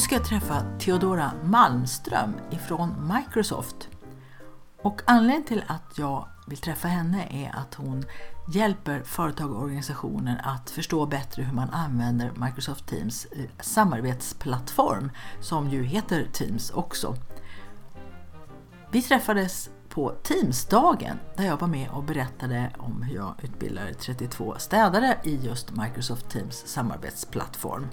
Ska jag träffa Theodora Malmström ifrån Microsoft. Och anledningen till att jag vill träffa henne är att hon hjälper företag och organisationer att förstå bättre hur man använder Microsoft Teams eh, samarbetsplattform som ju heter Teams också. Vi träffades på Teamsdagen där jag var med och berättade om hur jag utbildade 32 städare i just Microsoft Teams samarbetsplattform.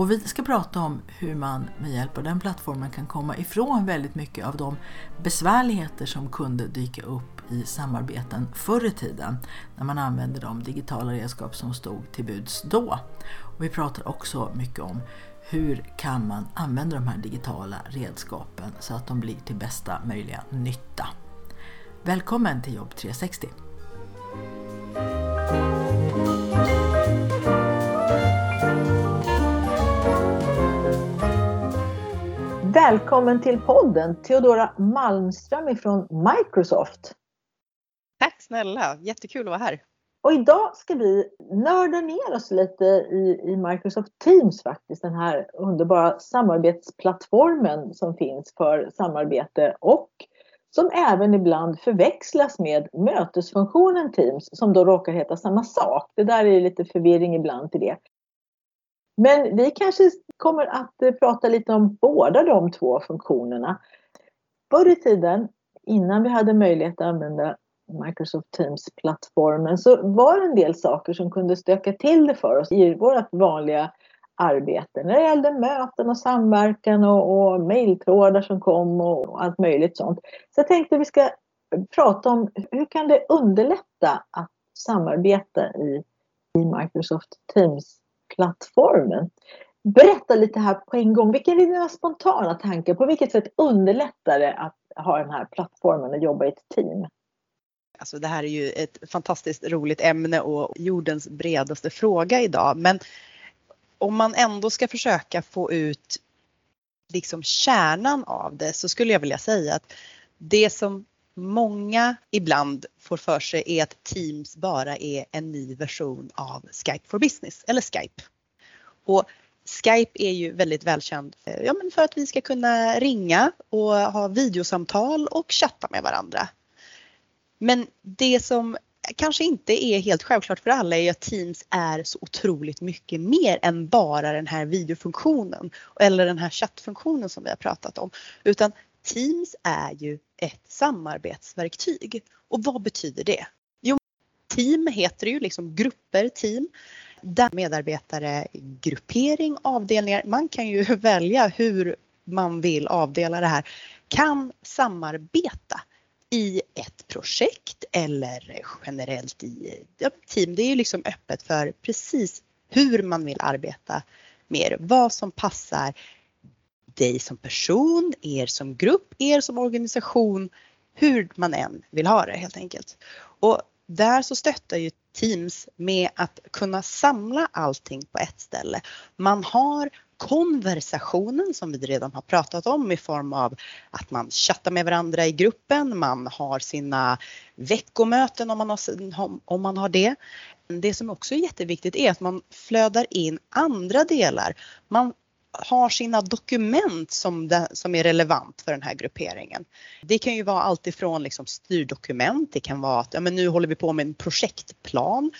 Och vi ska prata om hur man med hjälp av den plattformen kan komma ifrån väldigt mycket av de besvärligheter som kunde dyka upp i samarbeten förr i tiden när man använde de digitala redskap som stod till buds då. Och vi pratar också mycket om hur kan man använda de här digitala redskapen så att de blir till bästa möjliga nytta. Välkommen till Jobb 360! Välkommen till podden Theodora Malmström ifrån Microsoft. Tack snälla, jättekul att vara här. Och idag ska vi nörda ner oss lite i, i Microsoft Teams faktiskt. Den här underbara samarbetsplattformen som finns för samarbete och som även ibland förväxlas med mötesfunktionen Teams som då råkar heta samma sak. Det där är lite förvirring ibland till det. Men vi kanske kommer att eh, prata lite om båda de två funktionerna. Förr i tiden, innan vi hade möjlighet att använda Microsoft Teams-plattformen så var det en del saker som kunde stöka till det för oss i vårt vanliga arbete när det gällde möten och samverkan och, och mejltrådar som kom och allt möjligt sånt. Så jag tänkte vi ska prata om hur kan det underlätta att samarbeta i, i Microsoft plattformen. Berätta lite här på en gång, vilka är dina spontana tankar? På vilket sätt underlättar det att ha den här plattformen och jobba i ett team? Alltså det här är ju ett fantastiskt roligt ämne och jordens bredaste fråga idag. Men om man ändå ska försöka få ut liksom kärnan av det så skulle jag vilja säga att det som många ibland får för sig är att Teams bara är en ny version av Skype for Business eller Skype. Och Skype är ju väldigt välkänd eh, ja, men för att vi ska kunna ringa och ha videosamtal och chatta med varandra. Men det som kanske inte är helt självklart för alla är att Teams är så otroligt mycket mer än bara den här videofunktionen eller den här chattfunktionen som vi har pratat om. Utan Teams är ju ett samarbetsverktyg. Och vad betyder det? Jo, team heter ju liksom grupper, team. Där medarbetare, gruppering, avdelningar, man kan ju välja hur man vill avdela det här, kan samarbeta i ett projekt eller generellt i team. Det är ju liksom öppet för precis hur man vill arbeta med vad som passar dig som person, er som grupp, er som organisation, hur man än vill ha det helt enkelt. Och där så stöttar ju Teams med att kunna samla allting på ett ställe. Man har konversationen som vi redan har pratat om i form av att man chattar med varandra i gruppen, man har sina veckomöten om man har, om man har det. Det som också är jätteviktigt är att man flödar in andra delar. Man har sina dokument som, det, som är relevant för den här grupperingen. Det kan ju vara alltifrån liksom styrdokument, det kan vara att ja, men nu håller vi på med en projektplan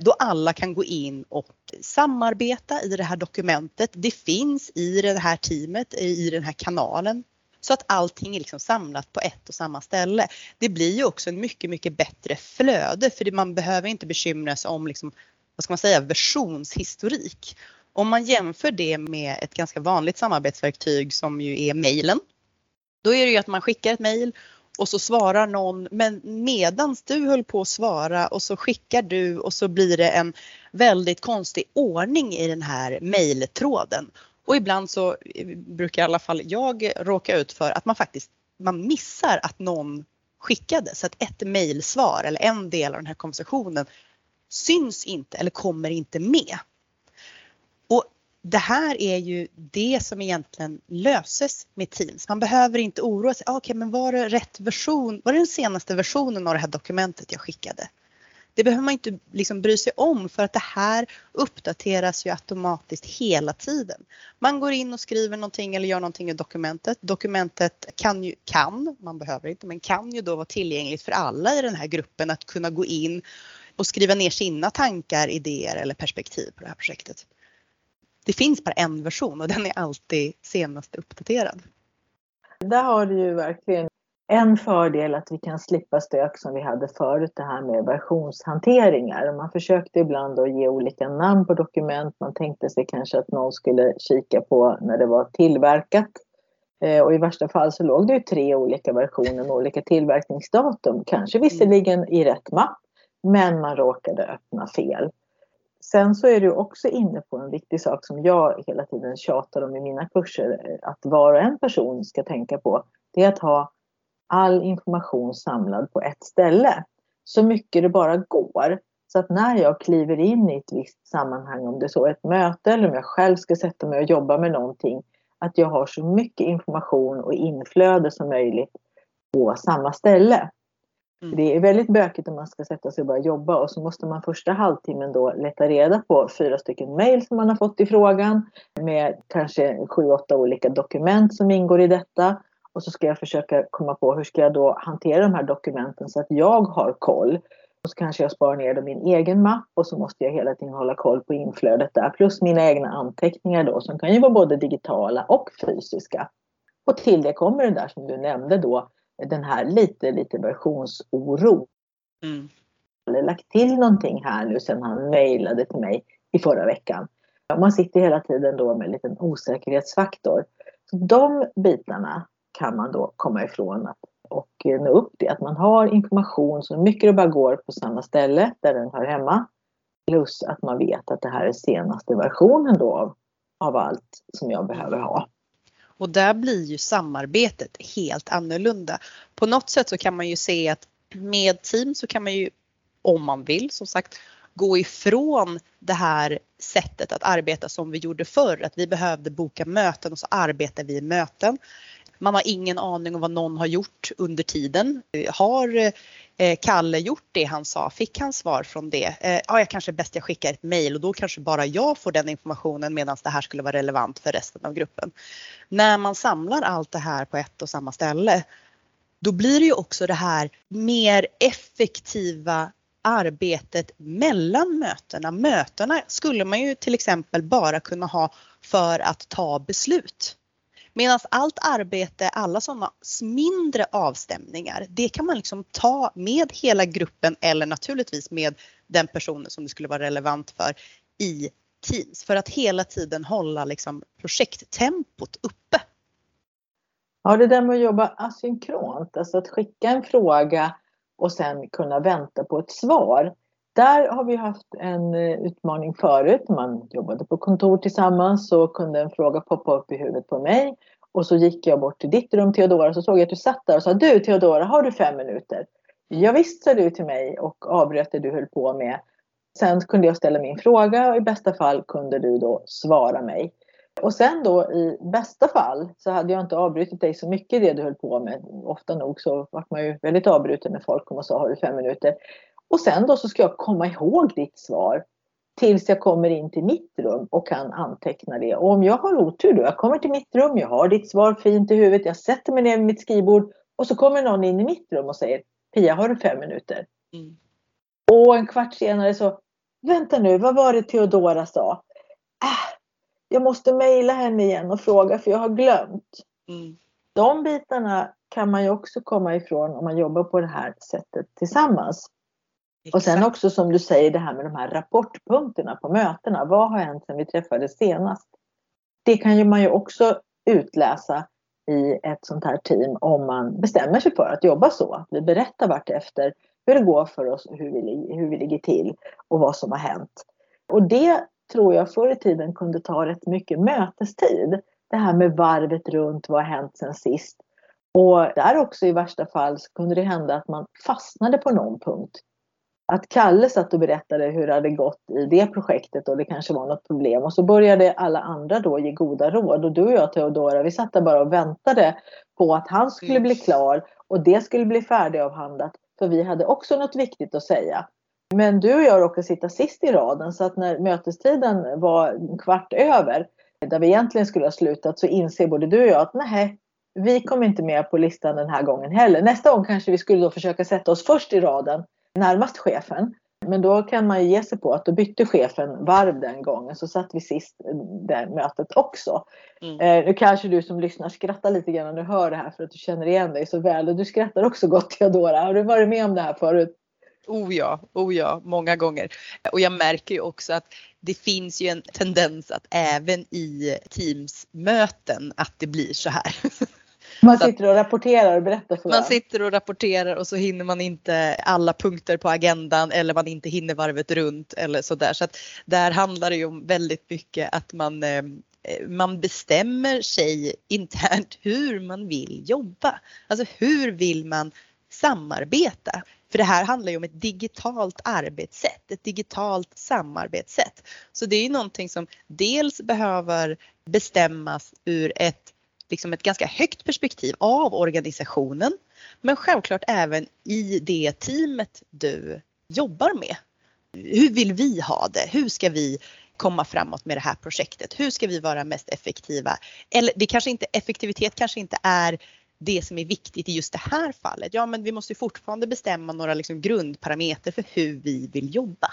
då alla kan gå in och samarbeta i det här dokumentet. Det finns i det här teamet, i den här kanalen så att allting är liksom samlat på ett och samma ställe. Det blir ju också en mycket, mycket bättre flöde för man behöver inte bekymra sig om liksom, vad ska man säga, versionshistorik. Om man jämför det med ett ganska vanligt samarbetsverktyg som ju är mejlen. Då är det ju att man skickar ett mejl och så svarar någon men medans du höll på att svara och så skickar du och så blir det en väldigt konstig ordning i den här mejltråden. Och ibland så eh, brukar i alla fall jag råka ut för att man faktiskt man missar att någon skickade. Så att ett mejlsvar eller en del av den här konversationen syns inte eller kommer inte med. Det här är ju det som egentligen löses med Teams. Man behöver inte oroa sig. Ah, okej, okay, men var det rätt version? Var det den senaste versionen av det här dokumentet jag skickade? Det behöver man inte liksom bry sig om för att det här uppdateras ju automatiskt hela tiden. Man går in och skriver någonting eller gör någonting i dokumentet. Dokumentet kan ju, kan, man behöver inte, men kan ju då vara tillgängligt för alla i den här gruppen att kunna gå in och skriva ner sina tankar, idéer eller perspektiv på det här projektet. Det finns bara en version och den är alltid senast uppdaterad. Där har du ju verkligen en fördel att vi kan slippa stök som vi hade förut, det här med versionshanteringar. Man försökte ibland att ge olika namn på dokument. Man tänkte sig kanske att någon skulle kika på när det var tillverkat. Eh, och i värsta fall så låg det ju tre olika versioner med olika tillverkningsdatum. Kanske visserligen i rätt mapp, men man råkade öppna fel. Sen så är du också inne på en viktig sak som jag hela tiden tjatar om i mina kurser. Att var och en person ska tänka på. Det är att ha all information samlad på ett ställe. Så mycket det bara går. Så att när jag kliver in i ett visst sammanhang, om det så ett möte eller om jag själv ska sätta mig och jobba med någonting, att jag har så mycket information och inflöde som möjligt på samma ställe. Mm. Det är väldigt bökigt om man ska sätta sig och börja jobba och så måste man första halvtimmen då leta reda på fyra stycken mejl som man har fått i frågan med kanske sju, åtta olika dokument som ingår i detta. Och så ska jag försöka komma på hur ska jag då hantera de här dokumenten så att jag har koll. Och så kanske jag sparar ner dem i min egen mapp och så måste jag hela tiden hålla koll på inflödet där. Plus mina egna anteckningar då som kan ju vara både digitala och fysiska. Och till det kommer det där som du nämnde då, den här lite, lite versionsoro. Mm. Eller lagt till någonting här nu sen han mejlade till mig i förra veckan. Man sitter hela tiden då med en liten osäkerhetsfaktor. Så de bitarna kan man då komma ifrån och nå upp det. Att man har information så mycket det bara går på samma ställe där den hör hemma. Plus att man vet att det här är senaste versionen då av, av allt som jag behöver ha. Och där blir ju samarbetet helt annorlunda. På något sätt så kan man ju se att med team så kan man ju, om man vill som sagt, gå ifrån det här sättet att arbeta som vi gjorde förr, att vi behövde boka möten och så arbetar vi i möten. Man har ingen aning om vad någon har gjort under tiden. Har eh, Kalle gjort det han sa? Fick han svar från det? Eh, ja, jag kanske bäst jag skickar ett mejl och då kanske bara jag får den informationen medan det här skulle vara relevant för resten av gruppen. När man samlar allt det här på ett och samma ställe då blir det ju också det här mer effektiva arbetet mellan mötena. Mötena skulle man ju till exempel bara kunna ha för att ta beslut. Medan allt arbete, alla sådana mindre avstämningar, det kan man liksom ta med hela gruppen eller naturligtvis med den personen som det skulle vara relevant för i Teams för att hela tiden hålla liksom projekttempot uppe. Ja, det där med att jobba asynkront, alltså att skicka en fråga och sen kunna vänta på ett svar. Där har vi haft en eh, utmaning förut. Man jobbade på kontor tillsammans så kunde en fråga poppa upp i huvudet på mig. Och så gick jag bort till ditt rum Teodora, så såg jag att du satt där och sa Du Teodora, har du fem minuter? Ja, visst sa du till mig och avbröt det du höll på med. Sen kunde jag ställa min fråga och i bästa fall kunde du då svara mig. Och sen då i bästa fall så hade jag inte avbrutit dig så mycket i det du höll på med. Ofta nog så var man ju väldigt avbruten när folk kom och sa har du fem minuter. Och sen då så ska jag komma ihåg ditt svar tills jag kommer in till mitt rum och kan anteckna det. Och om jag har otur då, jag kommer till mitt rum, jag har ditt svar fint i huvudet, jag sätter mig ner vid mitt skrivbord och så kommer någon in i mitt rum och säger Pia, har du fem minuter? Mm. Och en kvart senare så, vänta nu, vad var det Theodora sa? Äh, jag måste mejla henne igen och fråga för jag har glömt. Mm. De bitarna kan man ju också komma ifrån om man jobbar på det här sättet tillsammans. Exakt. Och sen också som du säger det här med de här rapportpunkterna på mötena. Vad har hänt sedan vi träffades senast? Det kan ju man ju också utläsa i ett sånt här team om man bestämmer sig för att jobba så. Att vi berättar vartefter hur det går för oss, hur vi, hur vi ligger till och vad som har hänt. Och det tror jag förr i tiden kunde ta rätt mycket mötestid. Det här med varvet runt, vad har hänt sen sist? Och där också i värsta fall så kunde det hända att man fastnade på någon punkt. Att Kalle satt och berättade hur det hade gått i det projektet och det kanske var något problem. Och så började alla andra då ge goda råd. Och du och jag Teodora, vi satt där bara och väntade på att han skulle bli klar och det skulle bli färdigavhandlat. För vi hade också något viktigt att säga. Men du och jag råkade sitta sist i raden så att när mötestiden var en kvart över, där vi egentligen skulle ha slutat, så inser både du och jag att nej, vi kom inte med på listan den här gången heller. Nästa gång kanske vi skulle då försöka sätta oss först i raden, närmast chefen. Men då kan man ju ge sig på att då bytte chefen varv den gången så satt vi sist det mötet också. Mm. Eh, nu kanske du som lyssnar skrattar lite grann när du hör det här för att du känner igen dig så väl och du skrattar också gott Teodora. Har du varit med om det här förut? Oh ja, oh ja, många gånger. Och jag märker ju också att det finns ju en tendens att även i Teams-möten att det blir så här. Man sitter och rapporterar och berättar för Man sitter och rapporterar och så hinner man inte alla punkter på agendan eller man inte hinner varvet runt eller sådär. Så att där handlar det ju om väldigt mycket att man eh, man bestämmer sig internt hur man vill jobba. Alltså hur vill man samarbeta? För det här handlar ju om ett digitalt arbetssätt, ett digitalt samarbetssätt. Så det är ju någonting som dels behöver bestämmas ur ett, liksom ett ganska högt perspektiv av organisationen, men självklart även i det teamet du jobbar med. Hur vill vi ha det? Hur ska vi komma framåt med det här projektet? Hur ska vi vara mest effektiva? Eller det kanske inte, effektivitet kanske inte är det som är viktigt i just det här fallet. Ja, men vi måste fortfarande bestämma några liksom grundparametrar för hur vi vill jobba.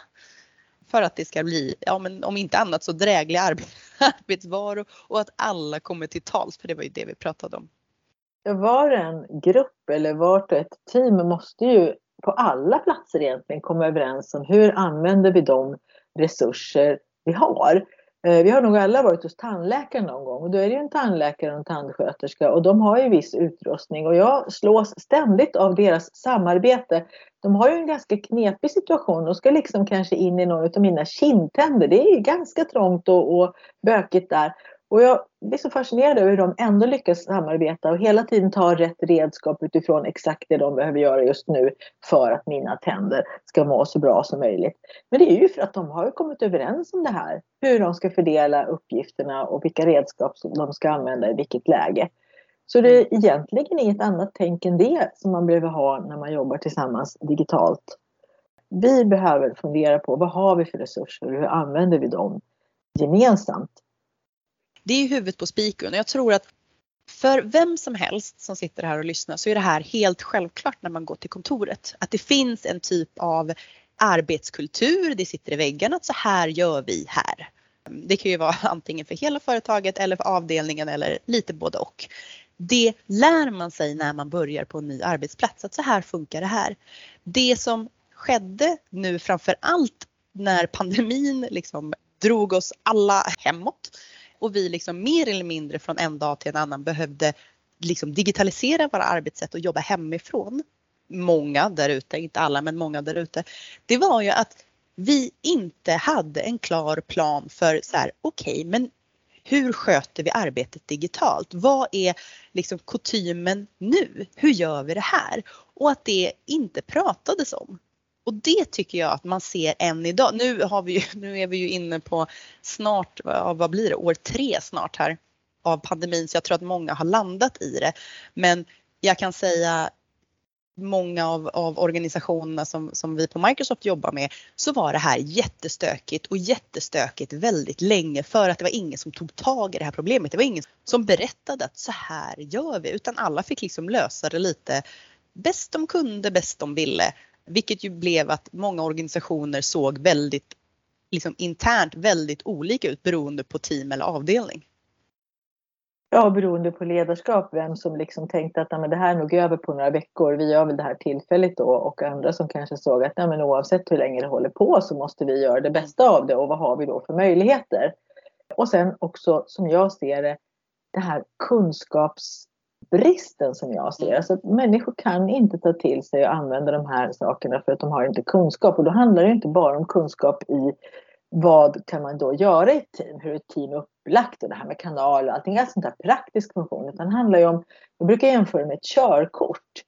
För att det ska bli, ja men om inte annat så dräglig arbetsvaro och att alla kommer till tals, för det var ju det vi pratade om. Var en grupp eller vart och ett team måste ju på alla platser egentligen komma överens om hur använder vi de resurser vi har. Eh, vi har nog alla varit hos tandläkaren någon gång och då är det ju en tandläkare och en tandsköterska och de har ju viss utrustning och jag slås ständigt av deras samarbete. De har ju en ganska knepig situation och ska liksom kanske in i någon av mina kindtänder. Det är ganska trångt och, och bökigt där. Och jag blir så fascinerad över hur de ändå lyckas samarbeta och hela tiden ta rätt redskap utifrån exakt det de behöver göra just nu för att mina tänder ska må så bra som möjligt. Men det är ju för att de har kommit överens om det här. Hur de ska fördela uppgifterna och vilka redskap som de ska använda i vilket läge. Så det är egentligen inget annat tänk än det som man behöver ha när man jobbar tillsammans digitalt. Vi behöver fundera på vad har vi för resurser och hur använder vi dem gemensamt det är huvudet på spiken och jag tror att för vem som helst som sitter här och lyssnar så är det här helt självklart när man går till kontoret. Att det finns en typ av arbetskultur, det sitter i väggarna att så här gör vi här. Det kan ju vara antingen för hela företaget eller för avdelningen eller lite både och. Det lär man sig när man börjar på en ny arbetsplats, att så här funkar det här. Det som skedde nu framför allt när pandemin liksom drog oss alla hemåt och vi liksom mer eller mindre från en dag till en annan behövde liksom digitalisera våra arbetssätt och jobba hemifrån. Många där ute, inte alla men många där ute. Det var ju att vi inte hade en klar plan för så här, okej okay, men hur sköter vi arbetet digitalt? Vad är liksom kutymen nu? Hur gör vi det här? Och att det inte pratades om. Och det tycker jag att man ser än idag. Nu, har vi ju, nu är vi ju inne på snart, vad blir det, år tre snart här av pandemin så jag tror att många har landat i det. Men jag kan säga många av, av organisationerna som, som vi på Microsoft jobbar med så var det här jättestökigt och jättestökigt väldigt länge för att det var ingen som tog tag i det här problemet. Det var ingen som berättade att så här gör vi utan alla fick liksom lösa det lite bäst de kunde, bäst de ville vilket ju blev att många organisationer såg väldigt liksom internt väldigt olika ut beroende på team eller avdelning. Ja, beroende på ledarskap, vem som liksom tänkte att men det här är nog över på några veckor, vi gör väl det här tillfälligt då och andra som kanske såg att men oavsett hur länge det håller på så måste vi göra det bästa av det och vad har vi då för möjligheter? Och sen också som jag ser det, det här kunskaps bristen som jag ser. Alltså att människor kan inte ta till sig och använda de här sakerna för att de har inte kunskap. Och då handlar det inte bara om kunskap i vad kan man då göra i ett team? Hur är ett team upplagt och det här med kanaler och allting. Allt sånt där praktisk funktion. Utan det handlar ju om, jag brukar jämföra med ett körkort.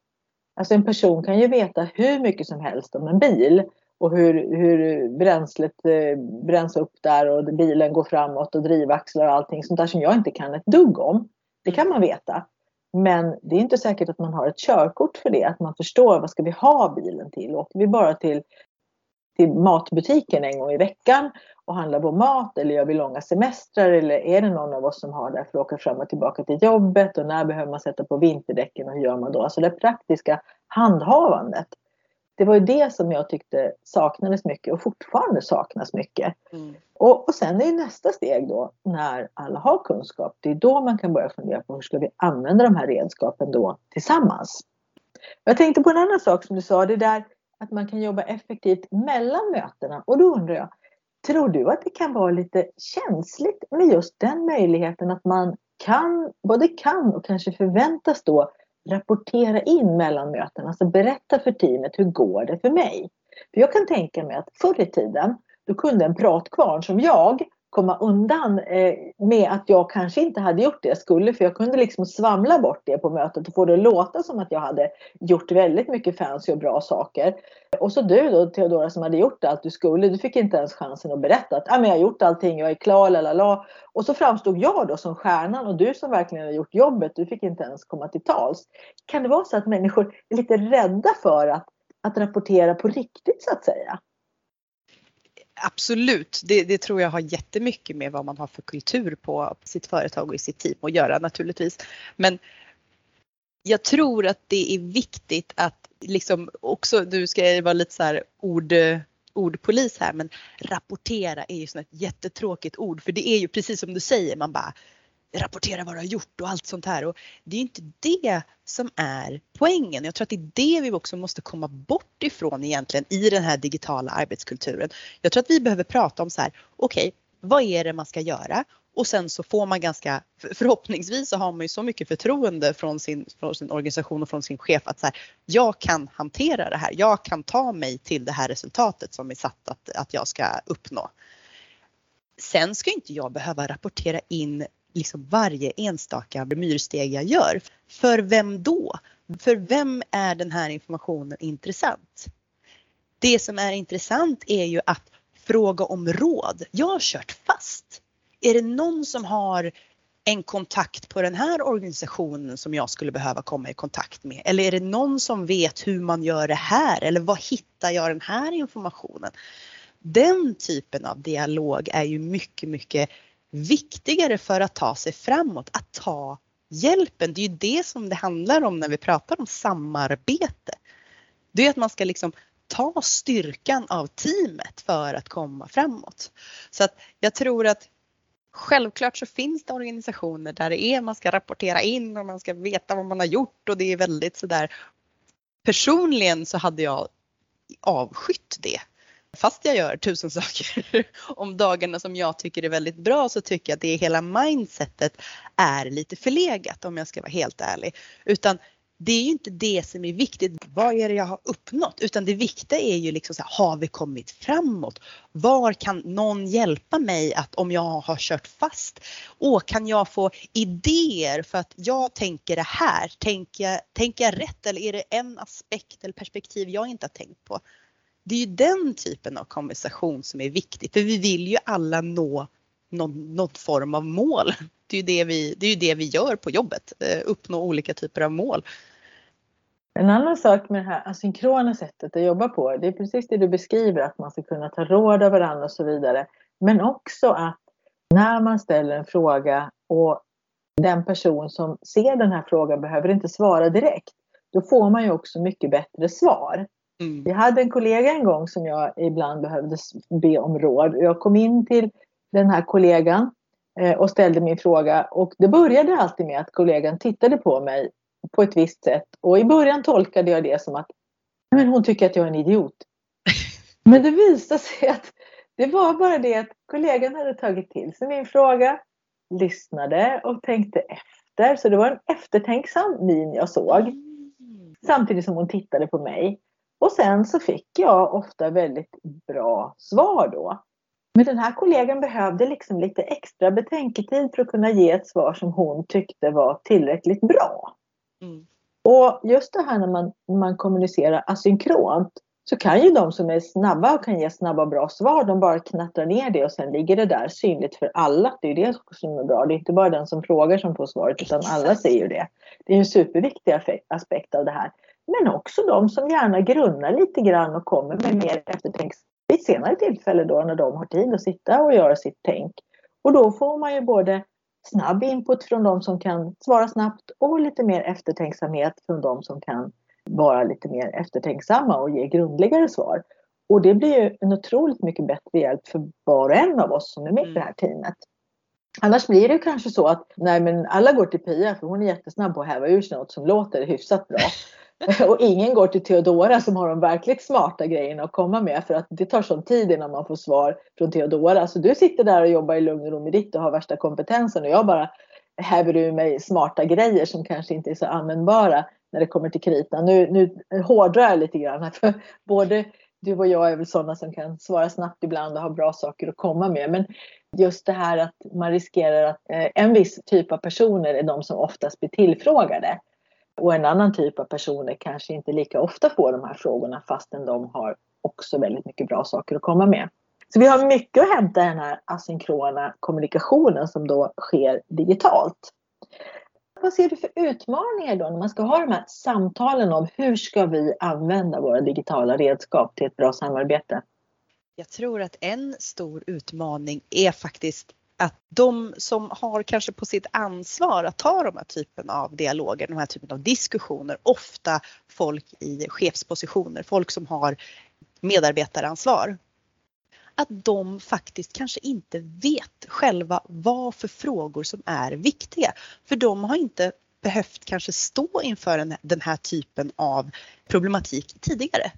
Alltså en person kan ju veta hur mycket som helst om en bil och hur, hur bränslet eh, bränns upp där och bilen går framåt och drivaxlar och allting sånt där som jag inte kan ett dugg om. Det kan man veta. Men det är inte säkert att man har ett körkort för det, att man förstår vad ska vi ha bilen till. Åker vi bara till, till matbutiken en gång i veckan och handlar vår mat eller gör vi långa semestrar eller är det någon av oss som har det för att åka fram och tillbaka till jobbet och när behöver man sätta på vinterdäcken och hur gör man då? Alltså det praktiska handhavandet det var ju det som jag tyckte saknades mycket och fortfarande saknas mycket. Mm. Och, och sen är ju nästa steg då när alla har kunskap. Det är då man kan börja fundera på hur ska vi använda de här redskapen då tillsammans. Jag tänkte på en annan sak som du sa, det där att man kan jobba effektivt mellan mötena. Och då undrar jag, tror du att det kan vara lite känsligt med just den möjligheten att man kan, både kan och kanske förväntas då rapportera in mellan mötena, alltså berätta för teamet hur går det för mig? För jag kan tänka mig att förr i tiden, då kunde en pratkvarn som jag komma undan eh, med att jag kanske inte hade gjort det jag skulle för jag kunde liksom svamla bort det på mötet och få det att låta som att jag hade gjort väldigt mycket fancy och bra saker. Och så du då Theodora som hade gjort allt du skulle, du fick inte ens chansen att berätta att ah, men jag har gjort allting, jag är klar, lalala. Och så framstod jag då som stjärnan och du som verkligen har gjort jobbet, du fick inte ens komma till tals. Kan det vara så att människor är lite rädda för att, att rapportera på riktigt så att säga? Absolut, det, det, tror jag har jättemycket med vad man har för kultur på sitt företag och i sitt team att göra naturligtvis. Men jag tror att det är viktigt att liksom också, du ska vara lite så här ord, ordpolis här, men rapportera är ju ett jättetråkigt ord för det är ju precis som du säger, man bara rapportera vad du har gjort och allt sånt här. Och det är inte det som är poängen. Jag tror att det är det vi också måste komma bort ifrån egentligen i den här digitala arbetskulturen. Jag tror att vi behöver prata om så här, okej, okay, vad är det man ska göra? Och sen så får man ganska, förhoppningsvis så har man ju så mycket förtroende från sin, från sin organisation och från sin chef att så här, jag kan hantera det här. Jag kan ta mig till det här resultatet som är satt att, att jag ska uppnå. Sen ska inte jag behöva rapportera in liksom varje enstaka myrsteg jag gör. För vem då? För vem är den här informationen intressant? Det som är intressant är ju att fråga om råd. Jag har kört fast. Är det någon som har en kontakt på den här organisationen som jag skulle behöva komma i kontakt med? Eller är det någon som vet hur man gör det här? Eller var hittar jag den här informationen? Den typen av dialog är ju mycket, mycket viktigare för att ta sig framåt, att ta hjälpen. Det är ju det som det handlar om när vi pratar om samarbete. Det är att man ska liksom ta styrkan av teamet för att komma framåt. Så att jag tror att Självklart så finns det organisationer där det är man ska rapportera in och man ska veta vad man har gjort och det är väldigt sådär. Personligen så hade jag avskytt det fast jag gör tusen saker om dagarna som jag tycker är väldigt bra så tycker jag att det hela mindsetet är lite förlegat om jag ska vara helt ärlig. Utan det är ju inte det som är viktigt. Vad är det jag har uppnått? Utan det viktiga är ju liksom så här, har vi kommit framåt? Var kan någon hjälpa mig att om jag har kört fast? Och kan jag få idéer för att jag tänker det här? Tänker jag, tänker jag rätt eller är det en aspekt eller perspektiv jag inte har tänkt på? Det är ju den typen av konversation som är viktig för vi vill ju alla nå någon, någon form av mål. Det är ju det vi, det är det vi gör på jobbet, eh, uppnå olika typer av mål. En annan sak med det här asynkrona sättet att jobba på, det är precis det du beskriver, att man ska kunna ta råd av varandra och så vidare. Men också att när man ställer en fråga och den person som ser den här frågan behöver inte svara direkt, då får man ju också mycket bättre svar. Mm. Jag hade en kollega en gång som jag ibland behövde be om råd. Jag kom in till den här kollegan eh, och ställde min fråga och det började alltid med att kollegan tittade på mig på ett visst sätt och i början tolkade jag det som att men hon tycker att jag är en idiot. Men det visade sig att det var bara det att kollegan hade tagit till sig min fråga, lyssnade och tänkte efter. Så det var en eftertänksam min jag såg. Mm. Samtidigt som hon tittade på mig. Och sen så fick jag ofta väldigt bra svar då. Men den här kollegan behövde liksom lite extra betänketid för att kunna ge ett svar som hon tyckte var tillräckligt bra. Mm. Och just det här när man, man kommunicerar asynkront så kan ju de som är snabba och kan ge snabba och bra svar, de bara knattrar ner det och sen ligger det där synligt för alla. Det är det som är bra. Det är inte bara den som frågar som får svaret utan alla ser ju det. Det är en superviktig aspekt av det här. Men också de som gärna grunnar lite grann och kommer med mer eftertänksamhet vid senare tillfälle då när de har tid att sitta och göra sitt tänk. Och då får man ju både snabb input från de som kan svara snabbt och lite mer eftertänksamhet från de som kan vara lite mer eftertänksamma och ge grundligare svar. Och det blir ju en otroligt mycket bättre hjälp för var och en av oss som är med i det här teamet. Annars blir det kanske så att nej men alla går till Pia för hon är jättesnabb på att häva ur sig något som låter hyfsat bra. Och ingen går till Teodora som har de verkligt smarta grejerna att komma med för att det tar sån tid innan man får svar från Teodora. Så du sitter där och jobbar i lugn och ro med ditt och har värsta kompetensen och jag bara häver ur mig smarta grejer som kanske inte är så användbara när det kommer till kritan. Nu, nu hårdrar jag lite grann här för både du och jag är väl sådana som kan svara snabbt ibland och ha bra saker att komma med. Men just det här att man riskerar att eh, en viss typ av personer är de som oftast blir tillfrågade. Och en annan typ av personer kanske inte lika ofta får de här frågorna fastän de har också väldigt mycket bra saker att komma med. Så vi har mycket att hämta i den här asynkrona kommunikationen som då sker digitalt. Vad ser du för utmaningar då när man ska ha de här samtalen om hur ska vi använda våra digitala redskap till ett bra samarbete? Jag tror att en stor utmaning är faktiskt att de som har kanske på sitt ansvar att ta de här typen av dialoger, de här typen av diskussioner, ofta folk i chefspositioner, folk som har medarbetaransvar. Att de faktiskt kanske inte vet själva vad för frågor som är viktiga. För de har inte behövt kanske stå inför den här typen av problematik tidigare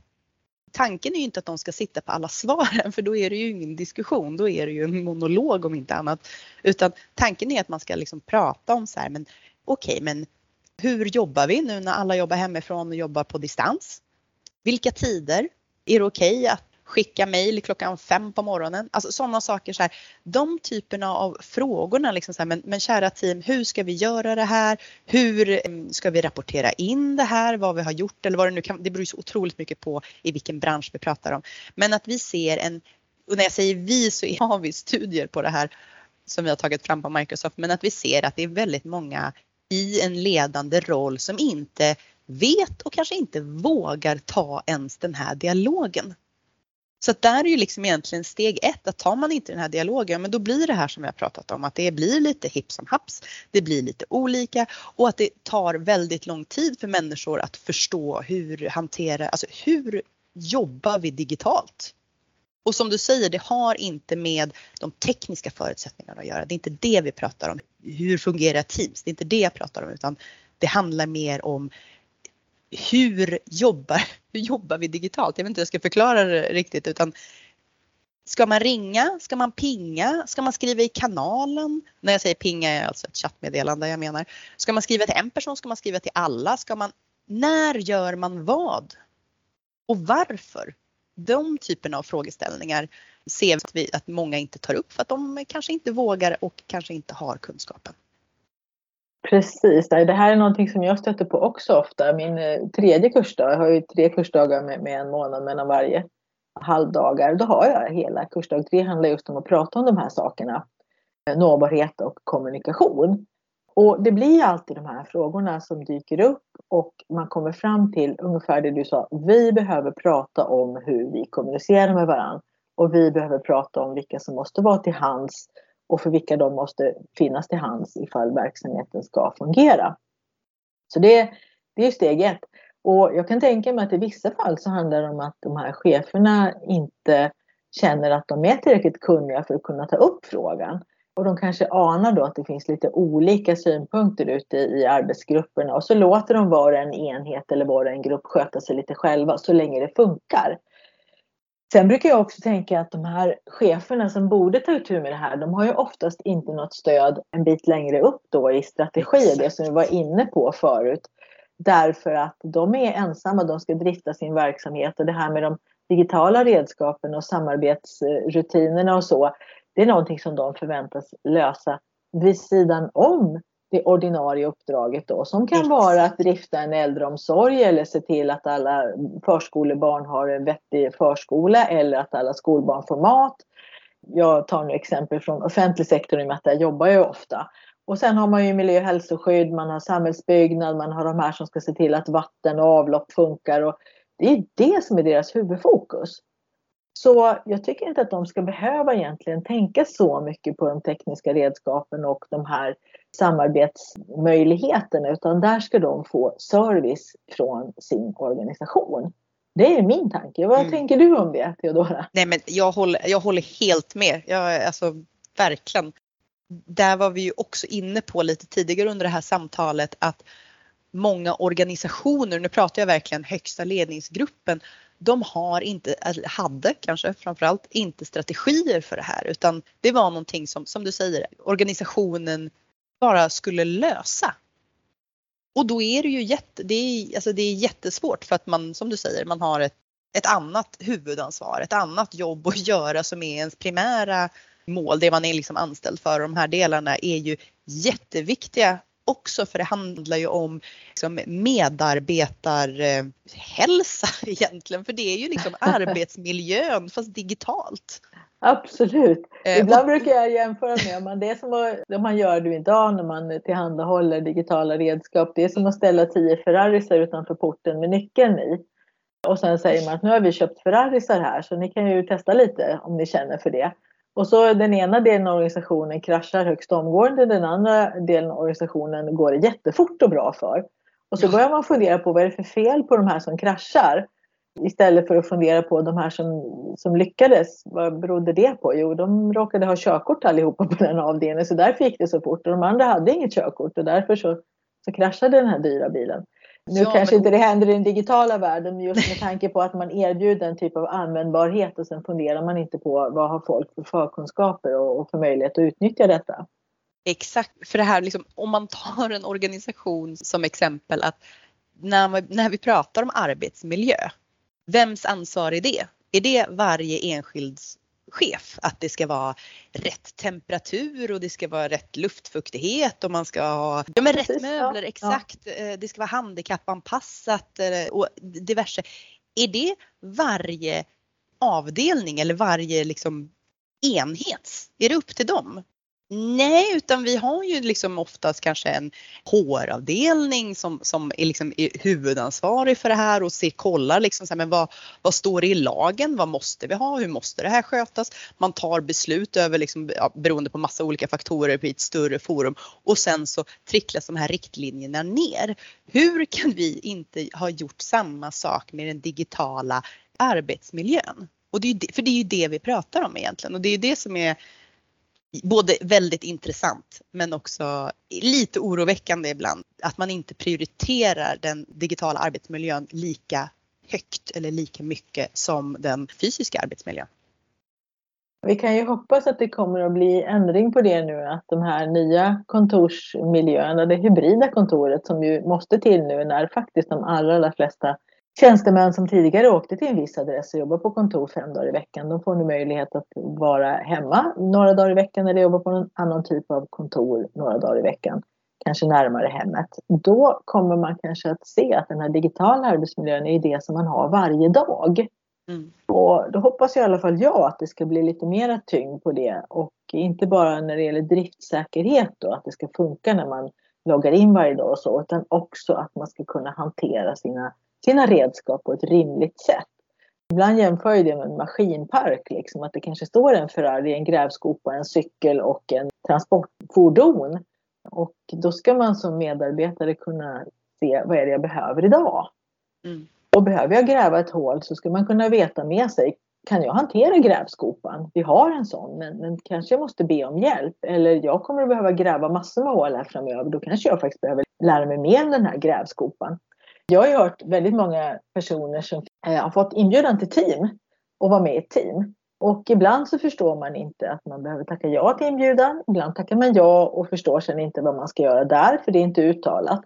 tanken är ju inte att de ska sitta på alla svaren för då är det ju ingen diskussion, då är det ju en monolog om inte annat. Utan tanken är att man ska liksom prata om så här, men okej, okay, men hur jobbar vi nu när alla jobbar hemifrån och jobbar på distans? Vilka tider? Är det okej okay att skicka mejl klockan fem på morgonen. Alltså sådana saker. Så här, de typerna av frågorna. Liksom så här, men, men kära team, hur ska vi göra det här? Hur mm, ska vi rapportera in det här? Vad vi har gjort eller vad det nu kan. Det beror så otroligt mycket på i vilken bransch vi pratar om. Men att vi ser en, och när jag säger vi så har vi studier på det här som vi har tagit fram på Microsoft, men att vi ser att det är väldigt många i en ledande roll som inte vet och kanske inte vågar ta ens den här dialogen. Så att där är ju liksom egentligen steg ett att tar man inte den här dialogen, men då blir det här som vi har pratat om, att det blir lite hipp som haps, det blir lite olika och att det tar väldigt lång tid för människor att förstå hur hantera, alltså hur jobbar vi digitalt? Och som du säger, det har inte med de tekniska förutsättningarna att göra. Det är inte det vi pratar om. Hur fungerar Teams? Det är inte det jag pratar om utan det handlar mer om hur jobbar, hur jobbar vi digitalt? Jag vet inte hur jag ska förklara det riktigt utan Ska man ringa? Ska man pinga? Ska man skriva i kanalen? När jag säger pinga är alltså ett chattmeddelande jag menar. Ska man skriva till en person? Ska man skriva till alla? Ska man, när gör man vad? Och varför? De typerna av frågeställningar ser vi att många inte tar upp för att de kanske inte vågar och kanske inte har kunskapen. Precis, det här är någonting som jag stöter på också ofta. Min eh, tredje kursdag, jag har ju tre kursdagar med, med en månad mellan varje halvdagar. Då har jag hela kursdag tre handlar just om att prata om de här sakerna. Eh, nåbarhet och kommunikation. Och det blir alltid de här frågorna som dyker upp och man kommer fram till ungefär det du sa. Vi behöver prata om hur vi kommunicerar med varandra och vi behöver prata om vilka som måste vara till hands och för vilka de måste finnas till hands ifall verksamheten ska fungera. Så det, det är steg ett. Och jag kan tänka mig att i vissa fall så handlar det om att de här cheferna inte känner att de är tillräckligt kunniga för att kunna ta upp frågan. Och de kanske anar då att det finns lite olika synpunkter ute i arbetsgrupperna och så låter de vara en enhet eller vara en grupp sköta sig lite själva så länge det funkar. Sen brukar jag också tänka att de här cheferna som borde ta itu med det här, de har ju oftast inte något stöd en bit längre upp då i strategier, det som vi var inne på förut. Därför att de är ensamma, de ska drifta sin verksamhet och det här med de digitala redskapen och samarbetsrutinerna och så, det är någonting som de förväntas lösa vid sidan om det ordinarie uppdraget då som kan vara att drifta en äldreomsorg eller se till att alla förskolebarn har en vettig förskola eller att alla skolbarn får mat. Jag tar nu exempel från offentlig sektor i och med att där jobbar jag ofta. Och sen har man ju miljö och hälsoskydd, man har samhällsbyggnad, man har de här som ska se till att vatten och avlopp funkar. Och det är det som är deras huvudfokus. Så jag tycker inte att de ska behöva egentligen tänka så mycket på de tekniska redskapen och de här samarbetsmöjligheterna utan där ska de få service från sin organisation. Det är min tanke. Vad mm. tänker du om det Theodora? Nej men jag håller, jag håller helt med. Jag, alltså verkligen. Där var vi ju också inne på lite tidigare under det här samtalet att många organisationer, nu pratar jag verkligen högsta ledningsgruppen, de har inte, eller hade kanske framförallt inte strategier för det här utan det var någonting som, som du säger, organisationen bara skulle lösa. Och då är det ju jätte, det är, alltså det är jättesvårt för att man, som du säger, man har ett, ett annat huvudansvar, ett annat jobb att göra som är ens primära mål, det man är liksom anställd för. De här delarna är ju jätteviktiga också för det handlar ju om liksom medarbetarhälsa egentligen för det är ju liksom arbetsmiljön fast digitalt. Absolut. Eh, Ibland brukar jag jämföra med om man, det som att, man gör det idag när man tillhandahåller digitala redskap. Det är som att ställa tio Ferrarisar utanför porten med nyckeln i. Och sen säger man att nu har vi köpt Ferrarisar här så ni kan ju testa lite om ni känner för det. Och så den ena delen av organisationen kraschar högst omgående, den andra delen av organisationen går det jättefort och bra för. Och så börjar man fundera på vad är det för fel på de här som kraschar? Istället för att fundera på de här som, som lyckades. Vad berodde det på? Jo, de råkade ha körkort allihopa på den avdelningen så därför gick det så fort. Och de andra hade inget körkort och därför så, så kraschade den här dyra bilen. Nu ja, kanske men... inte det händer i den digitala världen men just med tanke på att man erbjuder en typ av användbarhet och sen funderar man inte på vad har folk för förkunskaper och, och för möjlighet att utnyttja detta. Exakt, för det här liksom, om man tar en organisation som exempel att när, man, när vi pratar om arbetsmiljö, vems ansvar är det? Är det varje enskild chef att det ska vara rätt temperatur och det ska vara rätt luftfuktighet och man ska ha ja, men rätt möbler, exakt. Ja. Eh, det ska vara handikappanpassat eh, och diverse. Är det varje avdelning eller varje liksom enhet? Är det upp till dem? Nej, utan vi har ju liksom oftast kanske en HR-avdelning som, som är, liksom är huvudansvarig för det här och ser, kollar liksom så här, men vad, vad står det i lagen? Vad måste vi ha? Hur måste det här skötas? Man tar beslut över liksom, ja, beroende på massa olika faktorer i ett större forum och sen så tricklas de här riktlinjerna ner. Hur kan vi inte ha gjort samma sak med den digitala arbetsmiljön? Och det är ju det, för det är ju det vi pratar om egentligen och det är ju det som är både väldigt intressant men också lite oroväckande ibland att man inte prioriterar den digitala arbetsmiljön lika högt eller lika mycket som den fysiska arbetsmiljön. Vi kan ju hoppas att det kommer att bli ändring på det nu, att de här nya kontorsmiljöerna, det hybrida kontoret som ju måste till nu när faktiskt de allra, allra flesta tjänstemän som tidigare åkte till en viss adress och jobbade på kontor fem dagar i veckan, de får nu möjlighet att vara hemma några dagar i veckan eller jobba på någon annan typ av kontor några dagar i veckan, kanske närmare hemmet. Då kommer man kanske att se att den här digitala arbetsmiljön är det som man har varje dag. Mm. Och då hoppas i alla fall jag att det ska bli lite mera tyngd på det och inte bara när det gäller driftsäkerhet då, att det ska funka när man loggar in varje dag och så, utan också att man ska kunna hantera sina sina redskap på ett rimligt sätt. Ibland jämför jag det med en maskinpark, liksom, att det kanske står en Ferrari, en grävskopa, en cykel och en transportfordon. Och då ska man som medarbetare kunna se vad är det jag behöver idag. Mm. Och behöver jag gräva ett hål så ska man kunna veta med sig, kan jag hantera grävskopan? Vi har en sån, men, men kanske jag måste be om hjälp. Eller jag kommer att behöva gräva massor med hål här framöver. Då kanske jag faktiskt behöver lära mig mer om den här grävskopan. Jag har ju hört väldigt många personer som eh, har fått inbjudan till team och vara med i ett team. Och ibland så förstår man inte att man behöver tacka ja till inbjudan. Ibland tackar man ja och förstår sen inte vad man ska göra där för det är inte uttalat.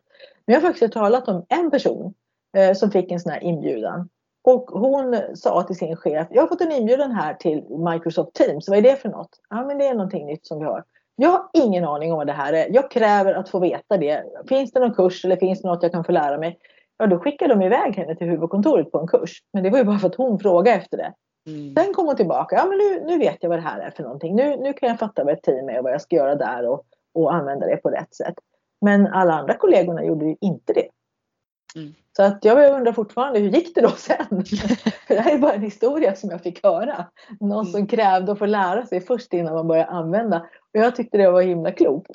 Men jag har faktiskt talat om en person eh, som fick en sån här inbjudan. Och hon sa till sin chef, jag har fått en inbjudan här till Microsoft Teams, vad är det för något? Ja men det är någonting nytt som vi har. Jag har ingen aning om vad det här är. Jag kräver att få veta det. Finns det någon kurs eller finns det något jag kan få lära mig? Ja, då skickade de iväg henne till huvudkontoret på en kurs. Men det var ju bara för att hon frågade efter det. Mm. Sen kom hon tillbaka. Ja, men nu, nu vet jag vad det här är för någonting. Nu, nu kan jag fatta vad ett team är och vad jag ska göra där och, och använda det på rätt sätt. Men alla andra kollegorna gjorde ju inte det. Mm. Så att jag undrar fortfarande, hur gick det då sen? För det här är bara en historia som jag fick höra. Någon mm. som krävde att få lära sig först innan man börjar använda. Och jag tyckte det var himla klokt.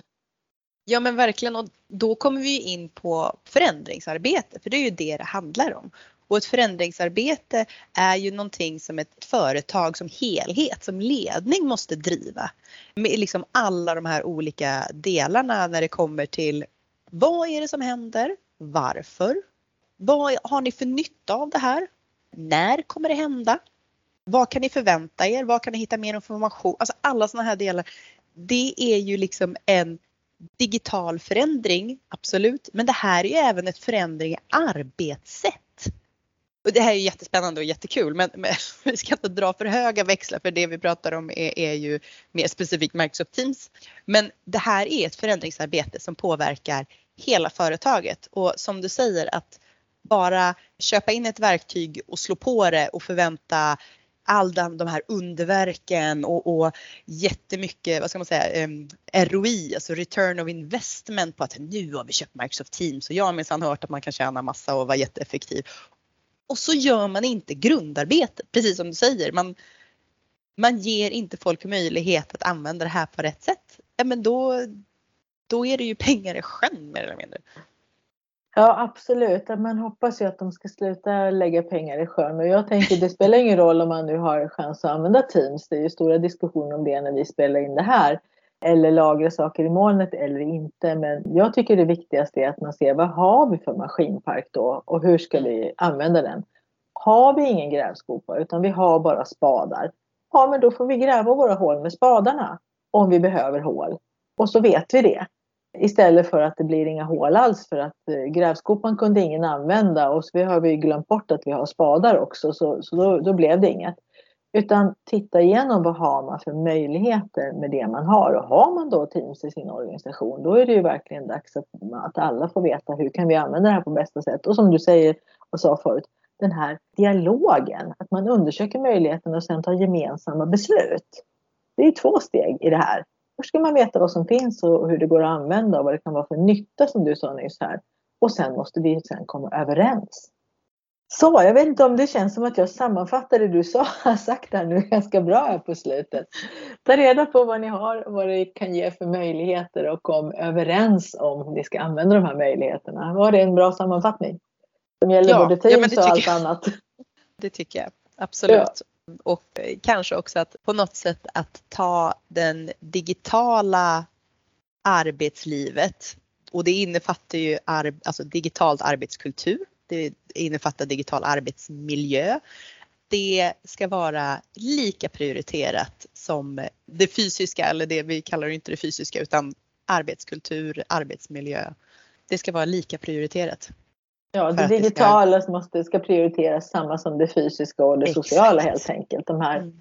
Ja men verkligen och då kommer vi in på förändringsarbete för det är ju det det handlar om. Och ett förändringsarbete är ju någonting som ett företag som helhet, som ledning måste driva. Med liksom alla de här olika delarna när det kommer till vad är det som händer? Varför? Vad har ni för nytta av det här? När kommer det hända? Vad kan ni förvänta er? Vad kan ni hitta mer information? Alltså alla sådana här delar. Det är ju liksom en digital förändring, absolut. Men det här är ju även ett förändring i arbetssätt. Och det här är jättespännande och jättekul men, men, vi ska inte dra för höga växlar för det vi pratar om är, är ju mer specifikt Microsoft Teams. Men det här är ett förändringsarbete som påverkar hela företaget och som du säger att bara köpa in ett verktyg och slå på det och förvänta all de, de här underverken och, och jättemycket, vad ska man säga, um, ROI, alltså return of investment på att nu har vi köpt Microsoft Teams och jag har minsann hört att man kan tjäna massa och vara jätteeffektiv. Och så gör man inte grundarbetet, precis som du säger. Man, man ger inte folk möjlighet att använda det här på rätt sätt. Ja, men då, då är det ju pengar i sjön mer eller mindre. Ja absolut, man hoppas ju att de ska sluta lägga pengar i sjön och jag tänker det spelar ingen roll om man nu har chans att använda Teams. Det är ju stora diskussioner om det när vi spelar in det här. Eller lagra saker i molnet eller inte. Men jag tycker det viktigaste är att man ser vad har vi för maskinpark då och hur ska vi använda den. Har vi ingen grävskopa utan vi har bara spadar. Ja men då får vi gräva våra hål med spadarna om vi behöver hål. Och så vet vi det. Istället för att det blir inga hål alls för att eh, grävskopan kunde ingen använda och så har vi glömt bort att vi har spadar också så, så då, då, blev det inget. Utan titta igenom vad har man för möjligheter med det man har och har man då Teams i sin organisation då är det ju verkligen dags att, att alla får veta hur kan vi använda det här på bästa sätt och som du säger och sa förut den här dialogen, att man undersöker möjligheten och sen tar gemensamma beslut. Det är två steg i det här. Först ska man veta vad som finns och hur det går att använda och vad det kan vara för nytta som du sa nyss här. Och sen måste vi sen komma överens. Så, jag vet inte om det känns som att jag sammanfattade det du sa, sagt här nu ganska bra här på slutet. Ta reda på vad ni har, vad det kan ge för möjligheter och kom överens om hur ni ska använda de här möjligheterna. Var det en bra sammanfattning? Som gäller ja, både Teams ja, och allt jag. annat. Det tycker jag, absolut. Ja och eh, kanske också att på något sätt att ta den digitala arbetslivet och det innefattar ju ar alltså digitalt arbetskultur. Det innefattar digital arbetsmiljö. Det ska vara lika prioriterat som det fysiska eller det vi kallar inte det fysiska utan arbetskultur, arbetsmiljö. Det ska vara lika prioriterat. Ja, det digitala ska... måste, ska prioriteras samma som det fysiska och det Exakt. sociala helt enkelt. De här, mm.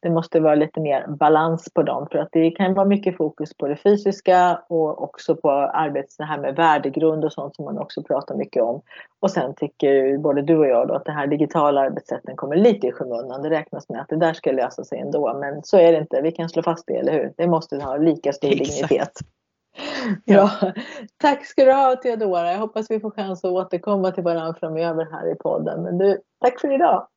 Det måste vara lite mer balans på dem för att det kan vara mycket fokus på det fysiska och också på arbets, det här med värdegrund och sånt som man också pratar mycket om. Och sen tycker både du och jag då att det här digitala arbetssätten kommer lite i skymundan. Det räknas med att det där ska lösa sig ändå men så är det inte. Vi kan slå fast det, eller hur? Det måste ha lika stor Exakt. dignitet. Ja. Tack ska du ha Theodora. Jag hoppas vi får chans att återkomma till varandra framöver här i podden. Men du, tack för idag.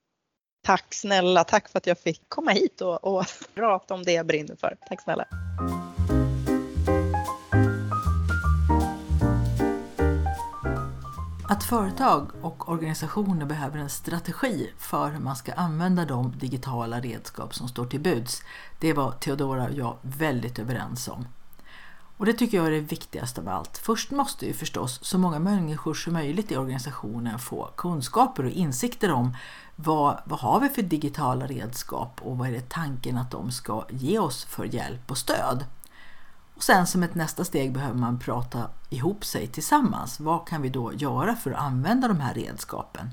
Tack snälla. Tack för att jag fick komma hit och, och prata om det jag brinner för. Tack snälla. Att företag och organisationer behöver en strategi för hur man ska använda de digitala redskap som står till buds, det var Theodora och jag väldigt överens om. Och det tycker jag är det viktigaste av allt. Först måste ju förstås så många människor som möjligt i organisationen få kunskaper och insikter om vad, vad har vi för digitala redskap och vad är det tanken att de ska ge oss för hjälp och stöd. Och sen som ett nästa steg behöver man prata ihop sig tillsammans. Vad kan vi då göra för att använda de här redskapen?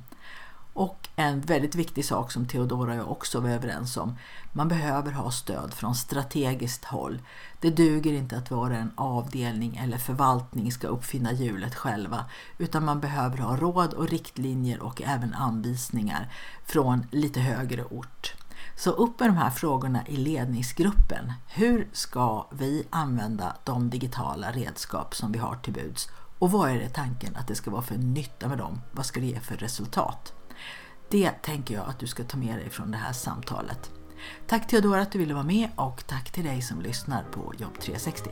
Och en väldigt viktig sak som Theodora och jag också var överens om. Man behöver ha stöd från strategiskt håll. Det duger inte att vara en avdelning eller förvaltning ska uppfinna hjulet själva. Utan man behöver ha råd och riktlinjer och även anvisningar från lite högre ort. Så upp med de här frågorna i ledningsgruppen. Hur ska vi använda de digitala redskap som vi har till buds? Och vad är det tanken att det ska vara för nytta med dem? Vad ska det ge för resultat? Det tänker jag att du ska ta med dig från det här samtalet. Tack Theodora att du ville vara med och tack till dig som lyssnar på Jobb 360.